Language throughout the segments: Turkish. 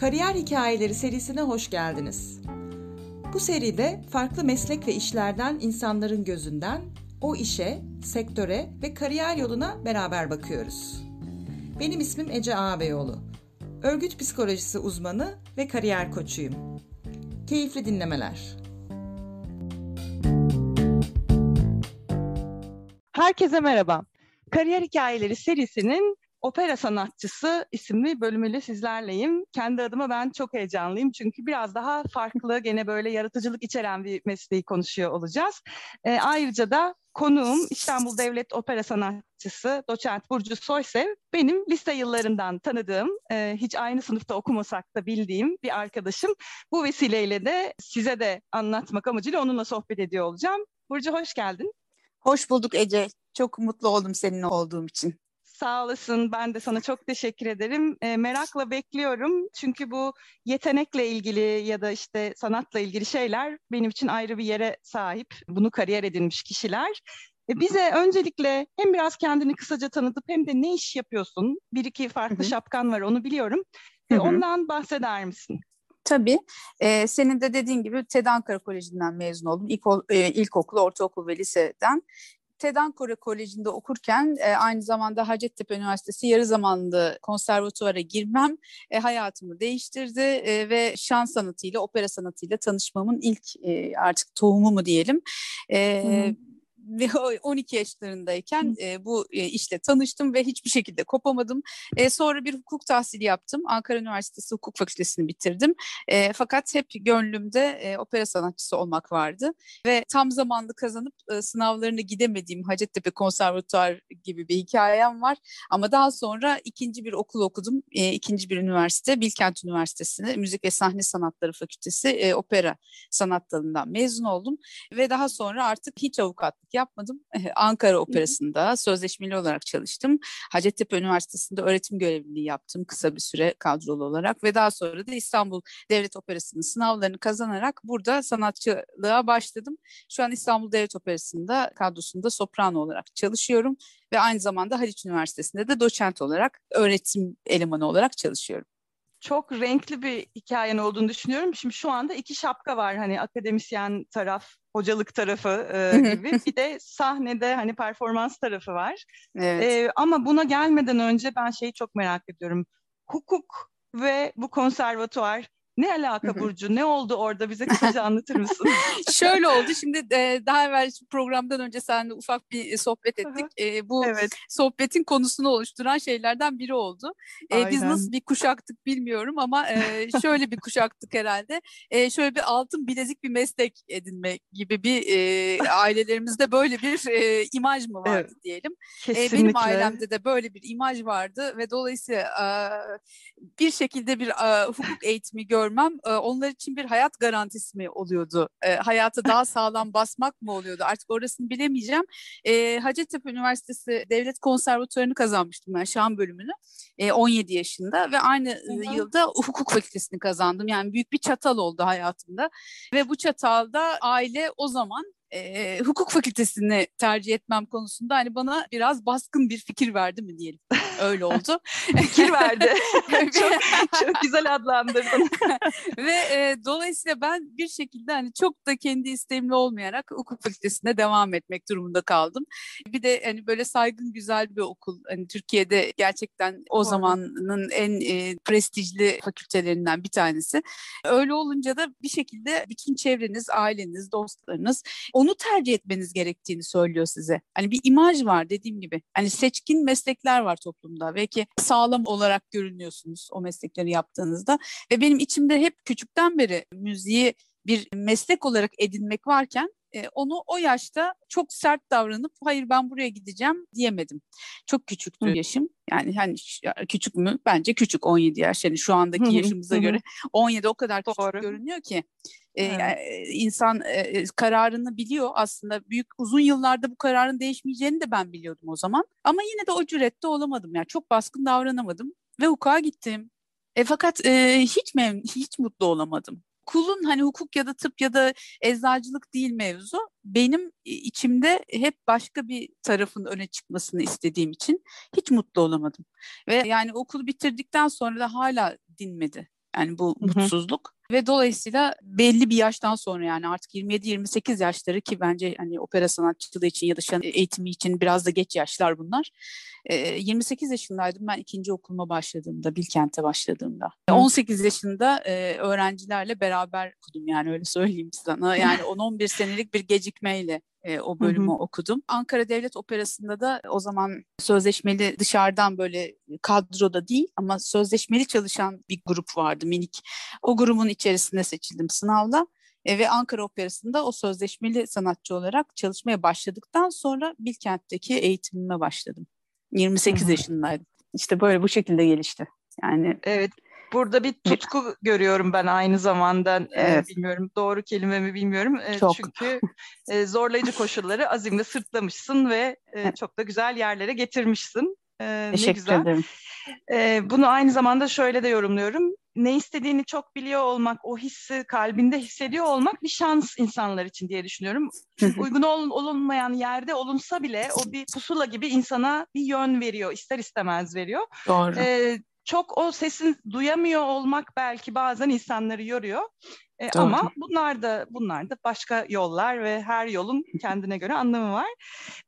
Kariyer Hikayeleri serisine hoş geldiniz. Bu seride farklı meslek ve işlerden insanların gözünden o işe, sektöre ve kariyer yoluna beraber bakıyoruz. Benim ismim Ece Ağabeyoğlu. Örgüt psikolojisi uzmanı ve kariyer koçuyum. Keyifli dinlemeler. Herkese merhaba. Kariyer Hikayeleri serisinin Opera Sanatçısı isimli bölümüyle sizlerleyim. Kendi adıma ben çok heyecanlıyım çünkü biraz daha farklı, gene böyle yaratıcılık içeren bir mesleği konuşuyor olacağız. E, ayrıca da konuğum İstanbul Devlet Opera Sanatçısı Doçent Burcu Soysev. Benim lise yıllarından tanıdığım, e, hiç aynı sınıfta okumasak da bildiğim bir arkadaşım. Bu vesileyle de size de anlatmak amacıyla onunla sohbet ediyor olacağım. Burcu hoş geldin. Hoş bulduk Ece. Çok mutlu oldum seninle olduğum için. Sağ olasın. Ben de sana çok teşekkür ederim. E, merakla bekliyorum. Çünkü bu yetenekle ilgili ya da işte sanatla ilgili şeyler benim için ayrı bir yere sahip. Bunu kariyer edinmiş kişiler. E, bize öncelikle hem biraz kendini kısaca tanıtıp hem de ne iş yapıyorsun? Bir iki farklı Hı-hı. şapkan var onu biliyorum. E, ondan bahseder misin? Tabii. Ee, senin de dediğin gibi TED Ankara Koleji'nden mezun oldum. İlk, e, ilkokul, ortaokul ve liseden. TED Ankara Koleji'nde okurken e, aynı zamanda Hacettepe Üniversitesi yarı zamanlı konservatuvara girmem e, hayatımı değiştirdi e, ve şan sanatıyla, opera sanatıyla tanışmamın ilk e, artık tohumu mu diyelim. E, hmm ve 12 yaşlarındayken e, bu e, işle tanıştım ve hiçbir şekilde kopamadım. E, sonra bir hukuk tahsili yaptım. Ankara Üniversitesi Hukuk Fakültesini bitirdim. E, fakat hep gönlümde e, opera sanatçısı olmak vardı. Ve tam zamanlı kazanıp e, sınavlarını gidemediğim Hacettepe Konservatuar gibi bir hikayem var. Ama daha sonra ikinci bir okul okudum. E, ikinci bir üniversite, Bilkent Üniversitesi'nde Müzik ve Sahne Sanatları Fakültesi e, opera sanat dalından mezun oldum. Ve daha sonra artık hiç avukatlık yapmadım. Ankara Operası'nda sözleşmeli olarak çalıştım. Hacettepe Üniversitesi'nde öğretim görevliliği yaptım kısa bir süre kadrolu olarak ve daha sonra da İstanbul Devlet Operası'nın sınavlarını kazanarak burada sanatçılığa başladım. Şu an İstanbul Devlet Operası'nda kadrosunda soprano olarak çalışıyorum ve aynı zamanda Haliç Üniversitesi'nde de doçent olarak öğretim elemanı olarak çalışıyorum çok renkli bir hikayen olduğunu düşünüyorum. Şimdi şu anda iki şapka var hani akademisyen taraf, hocalık tarafı e, gibi. bir de sahnede hani performans tarafı var. Evet. E, ama buna gelmeden önce ben şeyi çok merak ediyorum. Hukuk ve bu konservatuar ne alaka Burcu? Ne oldu orada? Bize kısaca anlatır mısın? Şöyle oldu. Şimdi e, daha evvel programdan önce seninle ufak bir sohbet ettik. E, bu evet. sohbetin konusunu oluşturan şeylerden biri oldu. E, biz nasıl bir kuşaktık bilmiyorum ama e, şöyle bir kuşaktık herhalde. E, şöyle bir altın bilezik bir meslek edinme gibi bir e, ailelerimizde böyle bir e, imaj mı vardı evet. diyelim. E, benim ailemde de böyle bir imaj vardı ve dolayısıyla e, bir şekilde bir e, hukuk eğitimi gör görmem e, onlar için bir hayat garantisi mi oluyordu? E, hayata daha sağlam basmak mı oluyordu? Artık orasını bilemeyeceğim. E, Hacettepe Üniversitesi Devlet Konservatuarını kazanmıştım ben şan bölümünü. E, 17 yaşında ve aynı Hı-hı. yılda hukuk fakültesini kazandım. Yani büyük bir çatal oldu hayatımda. Ve bu çatalda aile o zaman e, hukuk fakültesini tercih etmem konusunda hani bana biraz baskın bir fikir verdi mi diyelim. Öyle oldu. fikir verdi. çok, çok güzel adlandırdın. Ve e, dolayısıyla ben bir şekilde hani çok da kendi isteğimle olmayarak hukuk fakültesine devam etmek durumunda kaldım. Bir de hani böyle saygın güzel bir okul. Hani Türkiye'de gerçekten o Doğru. zamanın en e, prestijli fakültelerinden bir tanesi. Öyle olunca da bir şekilde bütün çevreniz, aileniz, dostlarınız onu tercih etmeniz gerektiğini söylüyor size. Hani bir imaj var dediğim gibi. Hani seçkin meslekler var toplumda. Belki sağlam olarak görünüyorsunuz o meslekleri yaptığınızda. Ve benim içimde hep küçükten beri müziği bir meslek olarak edinmek varken e, onu o yaşta çok sert davranıp hayır ben buraya gideceğim diyemedim. Çok küçüktü yaşım. Yani hani küçük mü? Bence küçük 17 yaş. Yani şu andaki yaşımıza göre 17 o kadar küçük Doğru. görünüyor ki. E, evet. insan e, kararını biliyor aslında. Büyük uzun yıllarda bu kararın değişmeyeceğini de ben biliyordum o zaman. Ama yine de o cürette olamadım. Yani çok baskın davranamadım ve hukuka gittim. E, fakat e, hiç memnun, hiç mutlu olamadım kulun hani hukuk ya da tıp ya da eczacılık değil mevzu. Benim içimde hep başka bir tarafın öne çıkmasını istediğim için hiç mutlu olamadım. Ve yani okulu bitirdikten sonra da hala dinmedi. Yani bu Hı-hı. mutsuzluk ve dolayısıyla belli bir yaştan sonra yani artık 27-28 yaşları ki bence hani opera sanatçılığı için ya da şan eğitimi için biraz da geç yaşlar bunlar. E, 28 yaşındaydım ben ikinci okuluma başladığımda, Bilkent'e başladığımda. Hı. 18 yaşında öğrencilerle beraber okudum yani öyle söyleyeyim sana. Yani 10-11 senelik bir gecikmeyle e, o bölümü hı hı. okudum. Ankara Devlet Operası'nda da o zaman sözleşmeli dışarıdan böyle kadroda değil ama sözleşmeli çalışan bir grup vardı minik. O grubun içerisinde seçildim sınavla. E, ve Ankara Operası'nda o sözleşmeli sanatçı olarak çalışmaya başladıktan sonra Bilkent'teki eğitimime başladım. 28 Hı-hı. yaşındaydım. İşte böyle bu şekilde gelişti. Yani Evet. Burada bir tutku görüyorum ben aynı zamanda. Evet. bilmiyorum doğru kelime mi bilmiyorum. Çok. Çünkü zorlayıcı koşulları azimle sırtlamışsın ve çok da güzel yerlere getirmişsin. Teşekkür ne güzel. ederim. bunu aynı zamanda şöyle de yorumluyorum. Ne istediğini çok biliyor olmak, o hissi kalbinde hissediyor olmak bir şans insanlar için diye düşünüyorum. Uygun ol, olunmayan yerde olunsa bile o bir pusula gibi insana bir yön veriyor, ister istemez veriyor. Doğru. Ee, çok o sesin duyamıyor olmak belki bazen insanları yoruyor. E, ama bunlar da bunlar da başka yollar ve her yolun kendine göre anlamı var.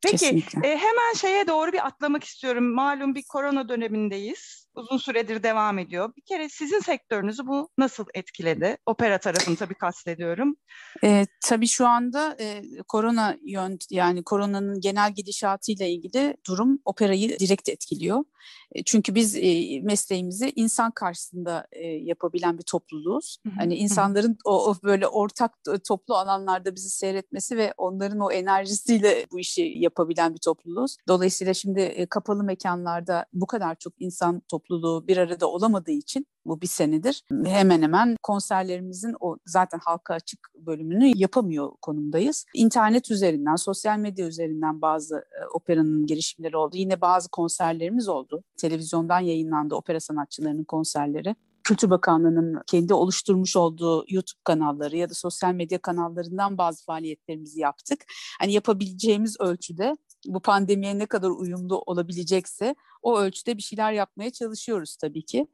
Peki e, hemen şeye doğru bir atlamak istiyorum. Malum bir korona dönemindeyiz. Uzun süredir devam ediyor. Bir kere sizin sektörünüzü bu nasıl etkiledi? Opera tarafını tabii kastediyorum. E, tabii şu anda e, korona yön yani koronanın genel gidişatıyla ilgili durum operayı direkt etkiliyor. E, çünkü biz e, mesleğimizi insan karşısında e, yapabilen bir topluluğuz. Hani insanların o, o böyle ortak toplu alanlarda bizi seyretmesi ve onların o enerjisiyle bu işi yapabilen bir topluluğuz. Dolayısıyla şimdi kapalı mekanlarda bu kadar çok insan topluluğu bir arada olamadığı için bu bir senedir hemen hemen konserlerimizin o zaten halka açık bölümünü yapamıyor konumdayız. İnternet üzerinden, sosyal medya üzerinden bazı e, operanın girişimleri oldu. Yine bazı konserlerimiz oldu. Televizyondan yayınlandı opera sanatçılarının konserleri. Kültür Bakanlığı'nın kendi oluşturmuş olduğu YouTube kanalları ya da sosyal medya kanallarından bazı faaliyetlerimizi yaptık. Hani yapabileceğimiz ölçüde bu pandemiye ne kadar uyumlu olabilecekse o ölçüde bir şeyler yapmaya çalışıyoruz tabii ki.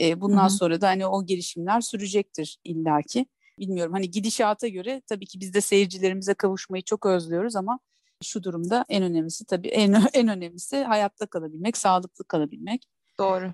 E, bundan Hı-hı. sonra da hani o girişimler sürecektir illaki. Bilmiyorum hani gidişata göre tabii ki biz de seyircilerimize kavuşmayı çok özlüyoruz ama şu durumda en önemlisi tabii en en önemlisi hayatta kalabilmek, sağlıklı kalabilmek. Doğru.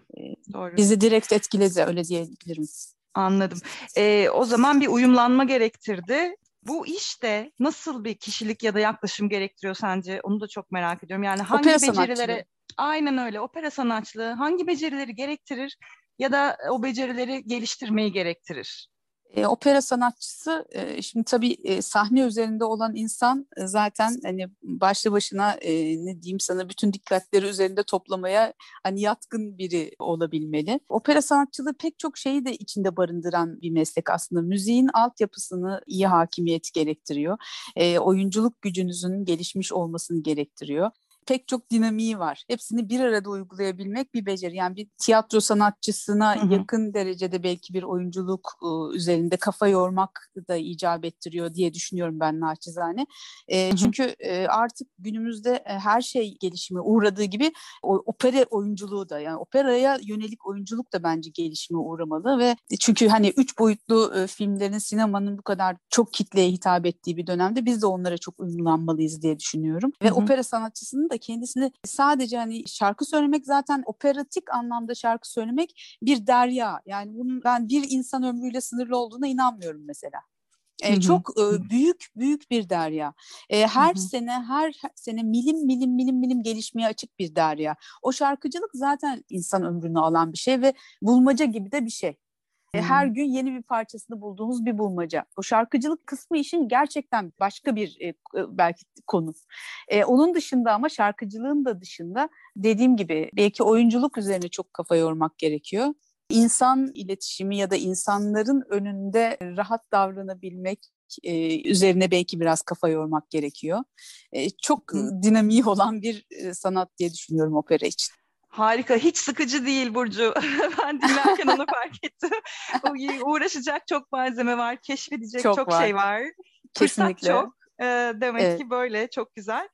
Doğru. Bizi direkt etkiledi öyle diyebilirim. Anladım. Ee, o zaman bir uyumlanma gerektirdi. Bu işte nasıl bir kişilik ya da yaklaşım gerektiriyor sence? Onu da çok merak ediyorum. Yani hangi opera becerilere sanatçılığı. aynen öyle opera sanatçılığı hangi becerileri gerektirir ya da o becerileri geliştirmeyi gerektirir? E, opera sanatçısı e, şimdi tabii e, sahne üzerinde olan insan e, zaten hani başlı başına e, ne diyeyim sana bütün dikkatleri üzerinde toplamaya hani yatkın biri olabilmeli. Opera sanatçılığı pek çok şeyi de içinde barındıran bir meslek aslında. Müziğin altyapısını iyi hakimiyet gerektiriyor. E, oyunculuk gücünüzün gelişmiş olmasını gerektiriyor pek çok dinamiği var. Hepsini bir arada uygulayabilmek bir beceri. Yani bir tiyatro sanatçısına hı hı. yakın derecede belki bir oyunculuk ıı, üzerinde kafa yormak da icap ettiriyor diye düşünüyorum ben naçizane. E, çünkü e, artık günümüzde e, her şey gelişime uğradığı gibi o, opera oyunculuğu da yani operaya yönelik oyunculuk da bence gelişime uğramalı ve çünkü hani üç boyutlu e, filmlerin sinemanın bu kadar çok kitleye hitap ettiği bir dönemde biz de onlara çok uyumlanmalıyız diye düşünüyorum. Ve hı hı. opera sanatçısının da kendisini sadece hani şarkı söylemek zaten operatik anlamda şarkı söylemek bir derya. Yani bunun ben bir insan ömrüyle sınırlı olduğuna inanmıyorum mesela. E, çok e, büyük büyük bir derya. E, her hı hı. sene her sene milim milim milim milim gelişmeye açık bir derya. O şarkıcılık zaten insan ömrünü alan bir şey ve bulmaca gibi de bir şey. Hmm. Her gün yeni bir parçasını bulduğumuz bir bulmaca. O şarkıcılık kısmı işin gerçekten başka bir e, belki konu. E, onun dışında ama şarkıcılığın da dışında dediğim gibi belki oyunculuk üzerine çok kafa yormak gerekiyor. İnsan iletişimi ya da insanların önünde rahat davranabilmek e, üzerine belki biraz kafa yormak gerekiyor. E, çok dinamiği olan bir e, sanat diye düşünüyorum opera için. Harika. Hiç sıkıcı değil Burcu. ben dinlerken onu fark ettim. Uğraşacak çok malzeme var. Keşfedecek çok, çok var. şey var. Kesinlikle. Fırsat çok. Ee, demek evet. ki böyle çok güzel.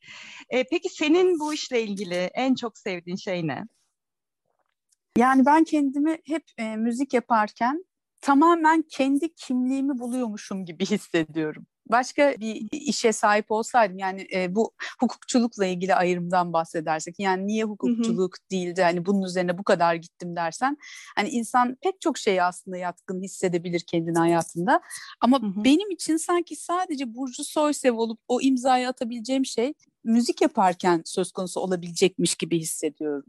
Ee, peki senin bu işle ilgili en çok sevdiğin şey ne? Yani ben kendimi hep e, müzik yaparken tamamen kendi kimliğimi buluyormuşum gibi hissediyorum başka bir işe sahip olsaydım yani e, bu hukukçulukla ilgili ayrımdan bahsedersek yani niye hukukçuluk hı hı. değildi hani bunun üzerine bu kadar gittim dersen hani insan pek çok şeyi aslında yatkın hissedebilir kendini hayatında ama hı hı. benim için sanki sadece Burcu Soysev olup o imzayı atabileceğim şey müzik yaparken söz konusu olabilecekmiş gibi hissediyorum.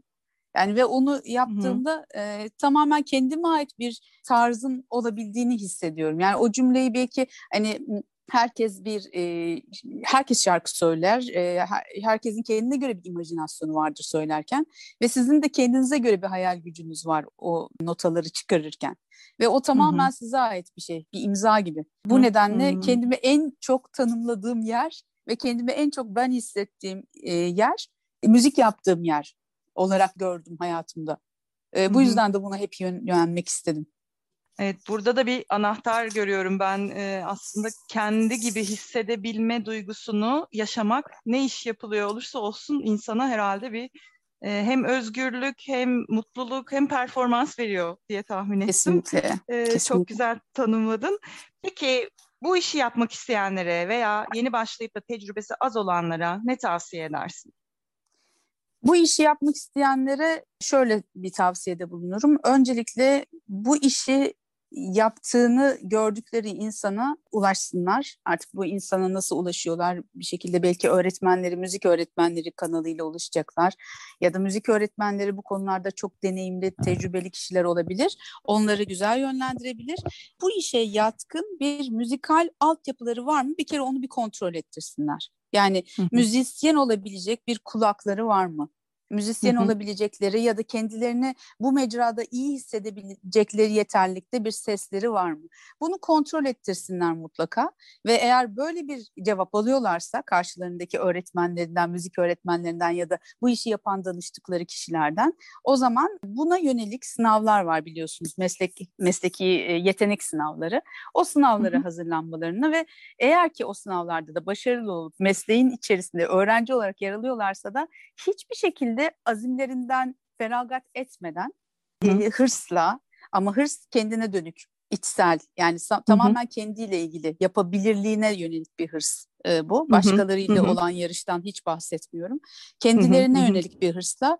Yani ve onu yaptığımda e, tamamen kendime ait bir tarzın olabildiğini hissediyorum. Yani o cümleyi belki hani herkes bir e, herkes şarkı söyler. E, her, herkesin kendine göre bir imajinasyonu vardır söylerken ve sizin de kendinize göre bir hayal gücünüz var o notaları çıkarırken. Ve o tamamen Hı-hı. size ait bir şey, bir imza gibi. Bu Hı-hı. nedenle kendimi en çok tanımladığım yer ve kendimi en çok ben hissettiğim e, yer e, müzik yaptığım yer olarak gördüm hayatımda. E, bu Hı-hı. yüzden de buna hep yön, yönelmek istedim. Evet, burada da bir anahtar görüyorum ben e, aslında kendi gibi hissedebilme duygusunu yaşamak ne iş yapılıyor olursa olsun insana herhalde bir e, hem özgürlük hem mutluluk hem performans veriyor diye tahmin ettim. Kesinlikle. E, Kesinlikle. Çok güzel tanımladın. Peki bu işi yapmak isteyenlere veya yeni başlayıp da tecrübesi az olanlara ne tavsiye edersin? Bu işi yapmak isteyenlere şöyle bir tavsiyede bulunurum. Öncelikle bu işi yaptığını gördükleri insana ulaşsınlar. Artık bu insana nasıl ulaşıyorlar? Bir şekilde belki öğretmenleri, müzik öğretmenleri kanalıyla ulaşacaklar. Ya da müzik öğretmenleri bu konularda çok deneyimli, tecrübeli kişiler olabilir. Onları güzel yönlendirebilir. Bu işe yatkın bir müzikal altyapıları var mı? Bir kere onu bir kontrol ettirsinler. Yani müzisyen olabilecek bir kulakları var mı? Müzisyen hı hı. olabilecekleri ya da kendilerini bu mecrada iyi hissedebilecekleri yeterlikte bir sesleri var mı? Bunu kontrol ettirsinler mutlaka ve eğer böyle bir cevap alıyorlarsa karşılarındaki öğretmenlerinden, müzik öğretmenlerinden ya da bu işi yapan danıştıkları kişilerden o zaman buna yönelik sınavlar var biliyorsunuz meslek mesleki yetenek sınavları. O sınavlara hı hı. hazırlanmalarını ve eğer ki o sınavlarda da başarılı olup mesleğin içerisinde öğrenci olarak yer alıyorlarsa da hiçbir şekilde şekilde azimlerinden feragat etmeden e, hırsla ama hırs kendine dönük içsel yani Hı-hı. tamamen kendiyle ilgili yapabilirliğine yönelik bir hırs e, bu. Başkalarıyla Hı-hı. olan yarıştan hiç bahsetmiyorum. Kendilerine Hı-hı. yönelik bir hırsla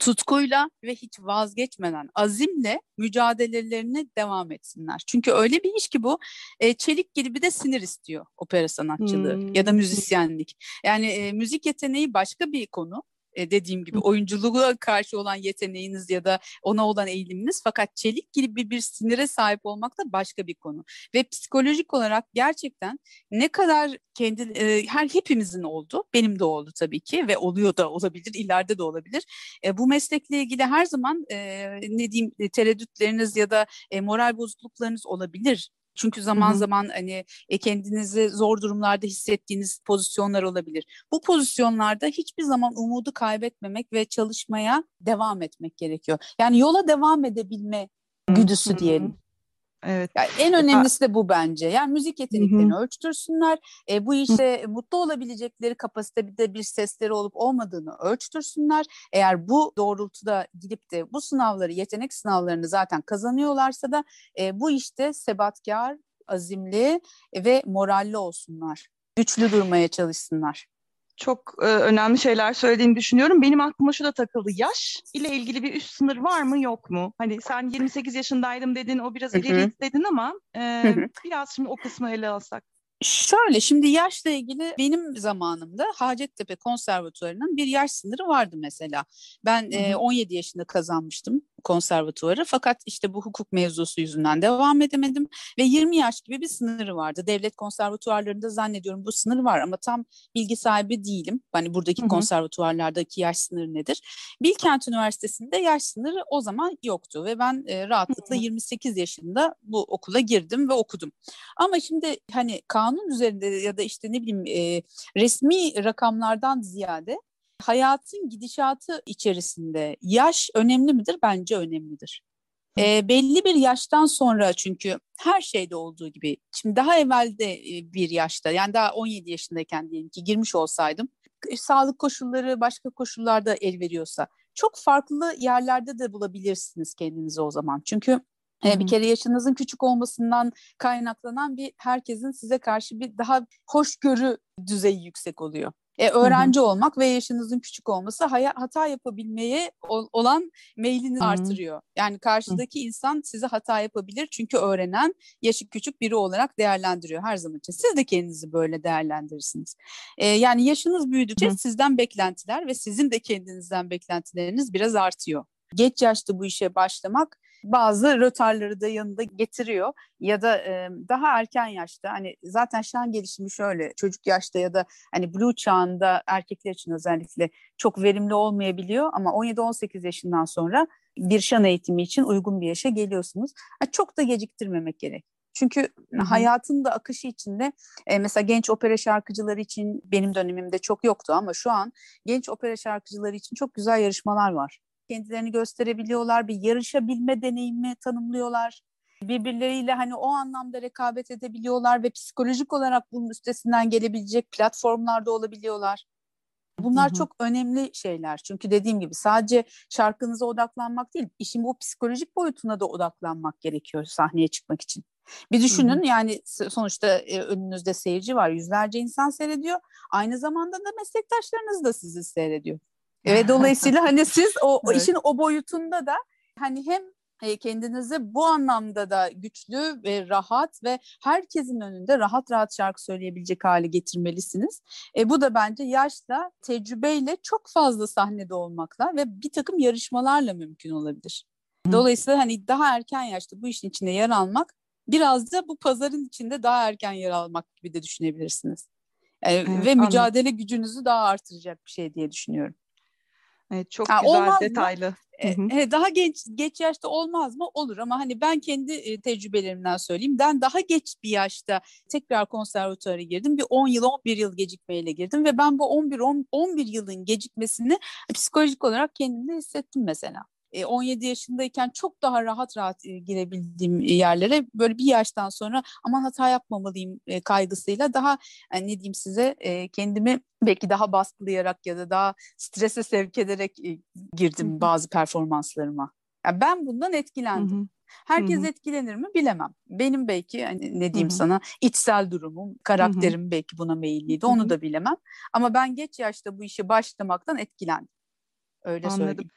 tutkuyla ve hiç vazgeçmeden azimle mücadelelerini devam etsinler. Çünkü öyle bir iş ki bu e, çelik gibi de sinir istiyor opera sanatçılığı hmm. ya da müzisyenlik. Yani e, müzik yeteneği başka bir konu e, dediğim gibi oyunculuğa karşı olan yeteneğiniz ya da ona olan eğiliminiz fakat çelik gibi bir sinire sahip olmak da başka bir konu. Ve psikolojik olarak gerçekten ne kadar kendi e, her hepimizin oldu, benim de oldu tabii ki ve oluyor da olabilir, ileride de olabilir. E, bu meslekle ilgili her zaman e, ne diyeyim tereddütleriniz ya da e, moral bozukluklarınız olabilir. Çünkü zaman Hı-hı. zaman hani e, kendinizi zor durumlarda hissettiğiniz pozisyonlar olabilir. Bu pozisyonlarda hiçbir zaman umudu kaybetmemek ve çalışmaya devam etmek gerekiyor. Yani yola devam edebilme güdüsü diyelim. Evet. Yani en önemlisi de bu bence. Yani müzik yeteneklerini Hı-hı. ölçtürsünler. E, bu işte mutlu olabilecekleri kapasitede bir sesleri olup olmadığını ölçtürsünler. Eğer bu doğrultuda gidip de bu sınavları, yetenek sınavlarını zaten kazanıyorlarsa da e, bu işte sebatkar, azimli ve moralli olsunlar. Güçlü durmaya çalışsınlar çok e, önemli şeyler söylediğini düşünüyorum. Benim aklıma şu da takıldı. Yaş ile ilgili bir üst sınır var mı yok mu? Hani sen 28 yaşındaydım dedin, o biraz ileri dedin ama e, biraz şimdi o kısmı ele alsak. Şöyle şimdi yaşla ilgili benim zamanımda Hacettepe Konservatuvarı'nın bir yaş sınırı vardı mesela. Ben e, 17 yaşında kazanmıştım konservatuvarı fakat işte bu hukuk mevzusu yüzünden devam edemedim ve 20 yaş gibi bir sınırı vardı. Devlet konservatuvarlarında zannediyorum bu sınır var ama tam bilgi sahibi değilim. Hani buradaki Hı-hı. konservatuvarlardaki yaş sınırı nedir? Bilkent Üniversitesi'nde yaş sınırı o zaman yoktu ve ben e, rahatlıkla Hı-hı. 28 yaşında bu okula girdim ve okudum. Ama şimdi hani kanun üzerinde ya da işte ne bileyim e, resmi rakamlardan ziyade hayatın gidişatı içerisinde yaş önemli midir? Bence önemlidir. E, belli bir yaştan sonra çünkü her şeyde olduğu gibi şimdi daha evvelde e, bir yaşta yani daha 17 yaşındayken diyelim ki girmiş olsaydım sağlık koşulları başka koşullarda el veriyorsa çok farklı yerlerde de bulabilirsiniz kendinizi o zaman. Çünkü E, bir kere yaşınızın küçük olmasından kaynaklanan bir herkesin size karşı bir daha hoşgörü düzeyi yüksek oluyor. E, öğrenci hı hı. olmak ve yaşınızın küçük olması haya, hata yapabilmeye ol, olan meylini hı hı. artırıyor. Yani karşıdaki hı. insan size hata yapabilir çünkü öğrenen yaşı küçük biri olarak değerlendiriyor her zaman için. Siz de kendinizi böyle değerlendirirsiniz. E, yani yaşınız büyüdükçe hı. sizden beklentiler ve sizin de kendinizden beklentileriniz biraz artıyor. Geç yaşta bu işe başlamak bazı rötarları da yanında getiriyor ya da e, daha erken yaşta hani zaten şan gelişimi şöyle çocuk yaşta ya da hani blue çağında erkekler için özellikle çok verimli olmayabiliyor ama 17-18 yaşından sonra bir şan eğitimi için uygun bir yaşa geliyorsunuz. Yani çok da geciktirmemek gerek. Çünkü Hı-hı. hayatın da akışı içinde e, mesela genç opera şarkıcıları için benim dönemimde çok yoktu ama şu an genç opera şarkıcıları için çok güzel yarışmalar var kendilerini gösterebiliyorlar, bir yarışabilme deneyimi tanımlıyorlar. Birbirleriyle hani o anlamda rekabet edebiliyorlar ve psikolojik olarak bunun üstesinden gelebilecek platformlarda olabiliyorlar. Bunlar hı hı. çok önemli şeyler. Çünkü dediğim gibi sadece şarkınıza odaklanmak değil, işin bu psikolojik boyutuna da odaklanmak gerekiyor sahneye çıkmak için. Bir düşünün hı hı. yani sonuçta e, önünüzde seyirci var, yüzlerce insan seyrediyor. Aynı zamanda da meslektaşlarınız da sizi seyrediyor. Ve dolayısıyla hani siz o, evet. işin o boyutunda da hani hem e, kendinizi bu anlamda da güçlü ve rahat ve herkesin önünde rahat rahat şarkı söyleyebilecek hale getirmelisiniz. E, bu da bence yaşla, tecrübeyle çok fazla sahnede olmakla ve bir takım yarışmalarla mümkün olabilir. Dolayısıyla hani daha erken yaşta bu işin içinde yer almak biraz da bu pazarın içinde daha erken yer almak gibi de düşünebilirsiniz. E, evet, ve mücadele anladım. gücünüzü daha artıracak bir şey diye düşünüyorum. Evet, çok ha, güzel, detaylı. Mı? E, daha genç geç yaşta olmaz mı? Olur ama hani ben kendi e, tecrübelerimden söyleyeyim. Ben daha geç bir yaşta tekrar konservatuara girdim. Bir 10 yıl 11 yıl gecikmeyle girdim ve ben bu 11 10, 11 yılın gecikmesini psikolojik olarak kendimde hissettim mesela. 17 yaşındayken çok daha rahat rahat girebildiğim yerlere böyle bir yaştan sonra aman hata yapmamalıyım kaygısıyla daha yani ne diyeyim size kendimi belki daha baskılayarak ya da daha strese sevk ederek girdim bazı performanslarıma. Yani ben bundan etkilendim. Hı-hı. Herkes Hı-hı. etkilenir mi bilemem. Benim belki hani ne diyeyim Hı-hı. sana içsel durumum, karakterim Hı-hı. belki buna meyilliydi. Onu Hı-hı. da bilemem. Ama ben geç yaşta bu işe başlamaktan etkilendim. Öyle Anladım. söyleyeyim.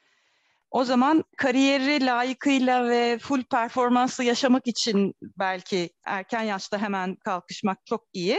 O zaman kariyeri layıkıyla ve full performanslı yaşamak için belki erken yaşta hemen kalkışmak çok iyi.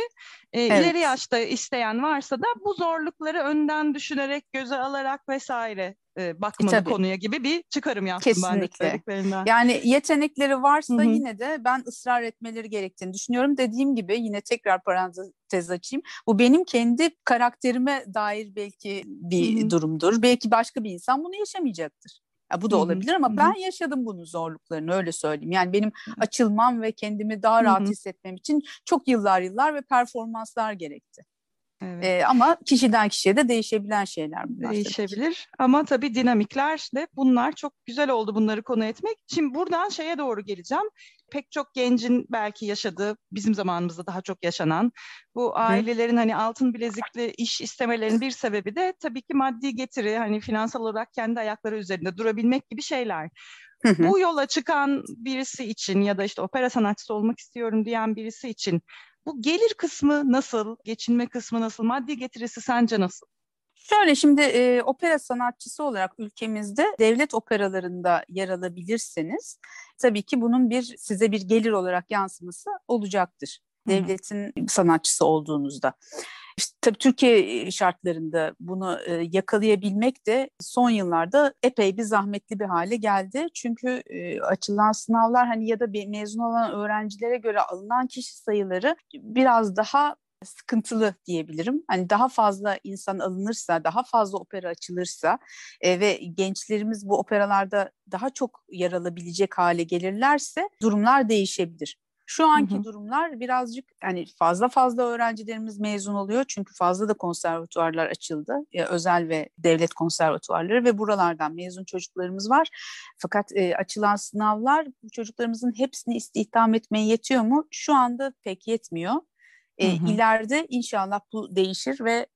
E, evet. İleri yaşta isteyen varsa da bu zorlukları önden düşünerek, göze alarak vesaire e, bakmalı e, konuya gibi bir çıkarım yaptım Kesinlikle. ben de Yani yetenekleri varsa Hı-hı. yine de ben ısrar etmeleri gerektiğini düşünüyorum. Dediğim gibi yine tekrar parantez açayım. Bu benim kendi karakterime dair belki bir Hı-hı. durumdur. Belki başka bir insan bunu yaşamayacaktır. Ya bu da olabilir ama Hı-hı. ben yaşadım bunun zorluklarını öyle söyleyeyim. Yani benim açılmam ve kendimi daha rahat Hı-hı. hissetmem için çok yıllar yıllar ve performanslar gerekti. Evet. Ee, ama kişiden kişiye de değişebilen şeyler bunlar. Değişebilir ama tabii dinamikler de bunlar çok güzel oldu bunları konu etmek. Şimdi buradan şeye doğru geleceğim. Pek çok gencin belki yaşadığı, bizim zamanımızda daha çok yaşanan bu ailelerin Hı. hani altın bilezikli iş istemelerinin bir sebebi de tabii ki maddi getiri, hani finansal olarak kendi ayakları üzerinde durabilmek gibi şeyler. Hı hı. Bu yola çıkan birisi için ya da işte opera sanatçısı olmak istiyorum diyen birisi için bu gelir kısmı nasıl, geçinme kısmı nasıl, maddi getirisi sence nasıl? Şöyle şimdi e, opera sanatçısı olarak ülkemizde devlet operalarında yer alabilirseniz tabii ki bunun bir size bir gelir olarak yansıması olacaktır. Devletin sanatçısı olduğunuzda. İşte, tabii Türkiye şartlarında bunu yakalayabilmek de son yıllarda epey bir zahmetli bir hale geldi. Çünkü açılan sınavlar hani ya da mezun olan öğrencilere göre alınan kişi sayıları biraz daha sıkıntılı diyebilirim. Hani daha fazla insan alınırsa, daha fazla opera açılırsa e, ve gençlerimiz bu operalarda daha çok yer alabilecek hale gelirlerse durumlar değişebilir. Şu anki hı hı. durumlar birazcık hani fazla fazla öğrencilerimiz mezun oluyor çünkü fazla da konservatuvarlar açıldı. Ya, özel ve devlet konservatuvarları ve buralardan mezun çocuklarımız var. Fakat e, açılan sınavlar bu çocuklarımızın hepsini istihdam etmeye yetiyor mu? Şu anda pek yetmiyor. E, hı hı. İleride inşallah bu değişir ve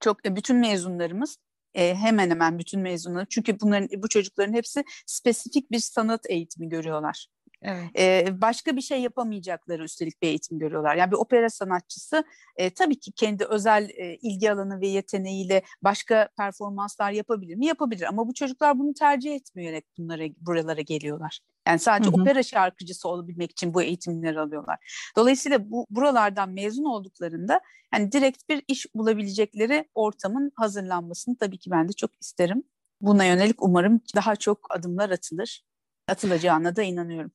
çok e, bütün mezunlarımız e, hemen hemen bütün mezunları çünkü bunların bu çocukların hepsi spesifik bir sanat eğitimi görüyorlar. Evet. Ee, başka bir şey yapamayacakları üstelik bir eğitim görüyorlar. Yani bir opera sanatçısı e, tabii ki kendi özel e, ilgi alanı ve yeteneğiyle başka performanslar yapabilir mi? Yapabilir ama bu çocuklar bunu tercih etmeyerek bunlara buralara geliyorlar. Yani sadece hı hı. opera şarkıcısı olabilmek için bu eğitimleri alıyorlar. Dolayısıyla bu buralardan mezun olduklarında yani direkt bir iş bulabilecekleri ortamın hazırlanmasını tabii ki ben de çok isterim. Buna yönelik umarım daha çok adımlar atılır. Atılacağına da inanıyorum.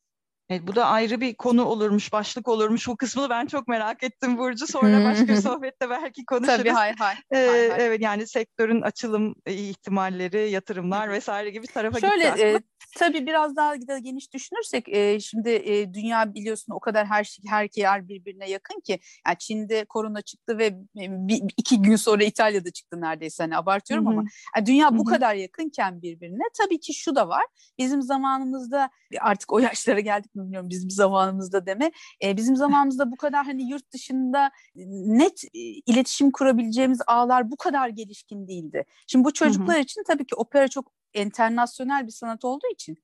Evet, bu da ayrı bir konu olurmuş, başlık olurmuş. Bu kısmını ben çok merak ettim Burcu. Sonra başka bir sohbette belki konuşuruz. Tabii hay hay. Ee, hay, hay. Evet yani sektörün açılım ihtimalleri, yatırımlar vesaire gibi tarafa Şöyle, gitti. Şöyle tabii biraz daha da geniş düşünürsek e, şimdi e, dünya biliyorsun o kadar her şey her yer birbirine yakın ki. Yani Çin'de korona çıktı ve bir, iki gün sonra İtalya'da çıktı neredeyse. Hani abartıyorum Hı-hı. ama yani dünya bu Hı-hı. kadar yakınken birbirine tabii ki şu da var. Bizim zamanımızda artık o yaşlara geldik mi bilmiyorum bizim zamanımızda deme. E, bizim zamanımızda bu kadar hani yurt dışında net iletişim kurabileceğimiz ağlar bu kadar gelişkin değildi. Şimdi bu çocuklar Hı-hı. için tabii ki opera çok internasyonel bir sanat olduğu için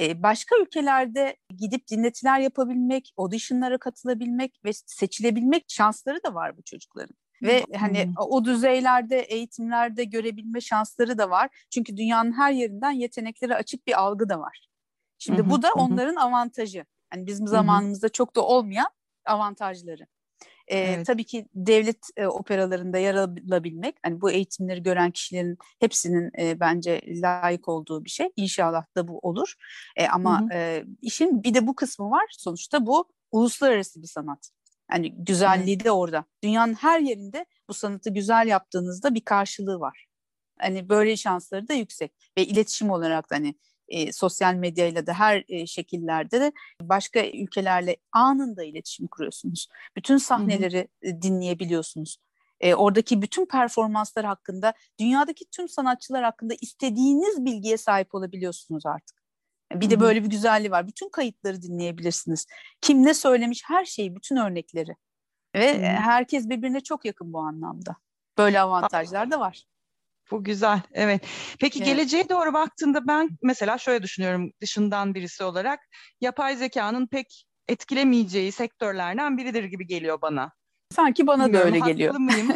e, başka ülkelerde gidip dinletiler yapabilmek, auditionlara katılabilmek ve seçilebilmek şansları da var bu çocukların. Ve hani hmm. o düzeylerde eğitimlerde görebilme şansları da var. Çünkü dünyanın her yerinden yetenekleri açık bir algı da var. Şimdi bu da onların avantajı. Hani bizim zamanımızda çok da olmayan avantajları. E, evet. Tabii ki devlet e, operalarında yer alabilmek, hani bu eğitimleri gören kişilerin hepsinin e, bence layık olduğu bir şey. İnşallah da bu olur. E, ama hı hı. E, işin bir de bu kısmı var. Sonuçta bu uluslararası bir sanat. Hani güzelliği de orada. Dünyanın her yerinde bu sanatı güzel yaptığınızda bir karşılığı var. Hani böyle şansları da yüksek ve iletişim olarak da hani e, sosyal medyayla da her e, şekillerde de başka ülkelerle anında iletişim kuruyorsunuz. Bütün sahneleri hı hı. dinleyebiliyorsunuz. E, oradaki bütün performanslar hakkında, dünyadaki tüm sanatçılar hakkında istediğiniz bilgiye sahip olabiliyorsunuz artık. Bir de böyle bir güzelliği var. Bütün kayıtları dinleyebilirsiniz. Kim ne söylemiş her şeyi, bütün örnekleri. Ve hmm. herkes birbirine çok yakın bu anlamda. Böyle avantajlar da var. Bu güzel, evet. Peki evet. geleceğe doğru baktığında ben mesela şöyle düşünüyorum dışından birisi olarak yapay zekanın pek etkilemeyeceği sektörlerden biridir gibi geliyor bana. Sanki bana Bilmiyorum, da öyle geliyor. mıyım?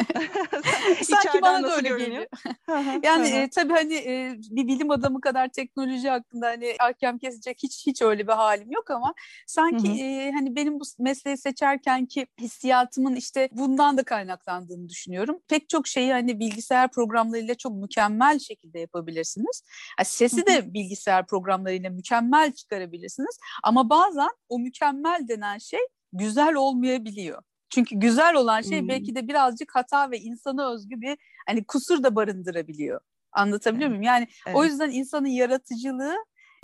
Sanki bana da öyle görünüyor? geliyor. yani e, tabii hani e, bir bilim adamı kadar teknoloji hakkında hani hakem kesecek hiç hiç öyle bir halim yok ama sanki e, hani benim bu mesleği seçerken ki hissiyatımın işte bundan da kaynaklandığını düşünüyorum. Pek çok şeyi hani bilgisayar programlarıyla çok mükemmel şekilde yapabilirsiniz. Yani sesi de bilgisayar programlarıyla mükemmel çıkarabilirsiniz ama bazen o mükemmel denen şey güzel olmayabiliyor. Çünkü güzel olan şey hmm. belki de birazcık hata ve insana özgü bir hani kusur da barındırabiliyor. Anlatabiliyor evet. muyum? Yani evet. o yüzden insanın yaratıcılığı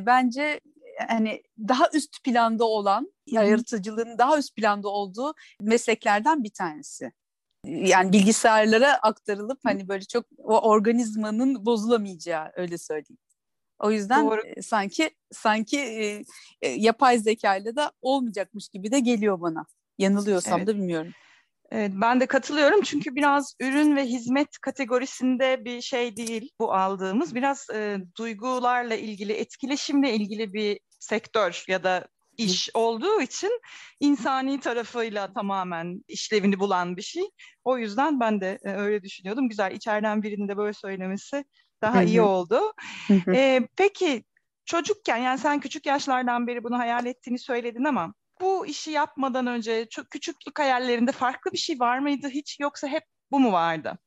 bence hani daha üst planda olan, hmm. yaratıcılığın daha üst planda olduğu mesleklerden bir tanesi. Yani bilgisayarlara aktarılıp hani böyle çok o organizmanın bozulamayacağı öyle söyleyeyim. O yüzden Doğru. E, sanki sanki e, e, yapay zekayla da olmayacakmış gibi de geliyor bana. Yanılıyorsam evet. da bilmiyorum. Evet, ben de katılıyorum çünkü biraz ürün ve hizmet kategorisinde bir şey değil bu aldığımız. Biraz e, duygularla ilgili, etkileşimle ilgili bir sektör ya da iş olduğu için insani tarafıyla tamamen işlevini bulan bir şey. O yüzden ben de e, öyle düşünüyordum. Güzel içeriden birinin de böyle söylemesi daha Hı-hı. iyi oldu. E, peki çocukken yani sen küçük yaşlardan beri bunu hayal ettiğini söyledin ama bu işi yapmadan önce çok küçüklük hayallerinde farklı bir şey var mıydı hiç yoksa hep bu mu vardı?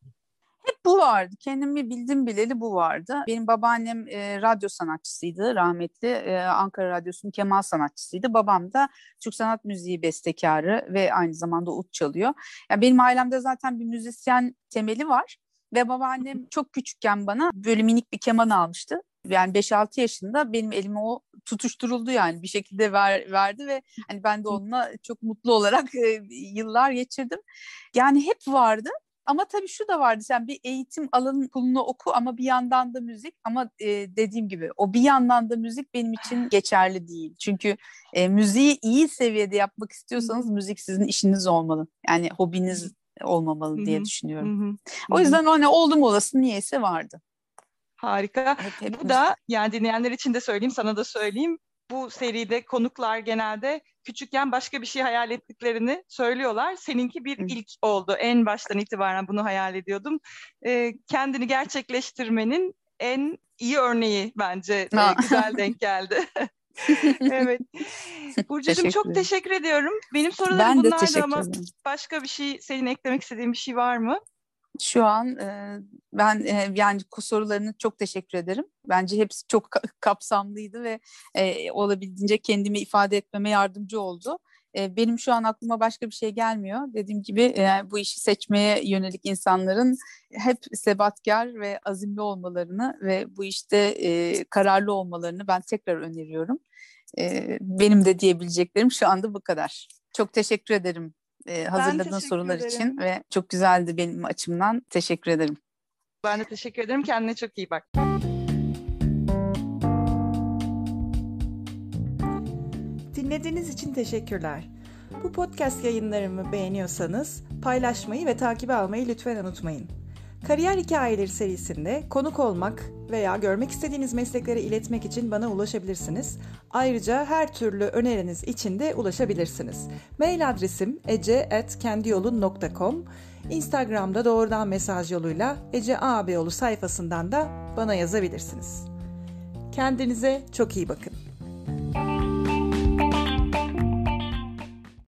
Hep bu vardı. Kendimi bildim bileli bu vardı. Benim babaannem e, radyo sanatçısıydı rahmetli. E, Ankara Radyosu'nun kemal sanatçısıydı. Babam da Türk sanat müziği bestekarı ve aynı zamanda ut çalıyor. Yani benim ailemde zaten bir müzisyen temeli var. Ve babaannem çok küçükken bana böyle minik bir keman almıştı yani 5-6 yaşında benim elime o tutuşturuldu yani bir şekilde ver, verdi ve hani ben de onunla çok mutlu olarak e, yıllar geçirdim. Yani hep vardı ama tabii şu da vardı sen bir eğitim alanın kulunu oku ama bir yandan da müzik ama e, dediğim gibi o bir yandan da müzik benim için geçerli değil. Çünkü e, müziği iyi seviyede yapmak istiyorsanız müzik sizin işiniz olmalı. Yani hobiniz olmamalı diye düşünüyorum. O yüzden hani oldum olası niyeyse vardı. Harika. Evet, Bu da yani dinleyenler için de söyleyeyim, sana da söyleyeyim. bu seride konuklar genelde küçükken başka bir şey hayal ettiklerini söylüyorlar. Seninki bir ilk oldu. En baştan itibaren bunu hayal ediyordum. E, kendini gerçekleştirmenin en iyi örneği bence. E, güzel denk geldi. evet. Burcu'cum çok teşekkür ediyorum. Benim sorularım ben bunlardı ama başka bir şey, senin eklemek istediğin bir şey var mı? Şu an e, ben e, yani sorularını çok teşekkür ederim. Bence hepsi çok kapsamlıydı ve e, olabildiğince kendimi ifade etmeme yardımcı oldu. E, benim şu an aklıma başka bir şey gelmiyor. Dediğim gibi e, bu işi seçmeye yönelik insanların hep sebatkar ve azimli olmalarını ve bu işte e, kararlı olmalarını ben tekrar öneriyorum. E, benim de diyebileceklerim şu anda bu kadar. Çok teşekkür ederim e, hazırladığın sorular ederim. için ve çok güzeldi benim açımdan. Teşekkür ederim. Ben de teşekkür ederim. Kendine çok iyi bak. Dinlediğiniz için teşekkürler. Bu podcast yayınlarımı beğeniyorsanız paylaşmayı ve takibe almayı lütfen unutmayın. Kariyer Hikayeleri serisinde konuk olmak veya görmek istediğiniz mesleklere iletmek için bana ulaşabilirsiniz. Ayrıca her türlü öneriniz için de ulaşabilirsiniz. Mail adresim ece.kendiyolun.com Instagram'da doğrudan mesaj yoluyla Ece Ağabeyoğlu sayfasından da bana yazabilirsiniz. Kendinize çok iyi bakın.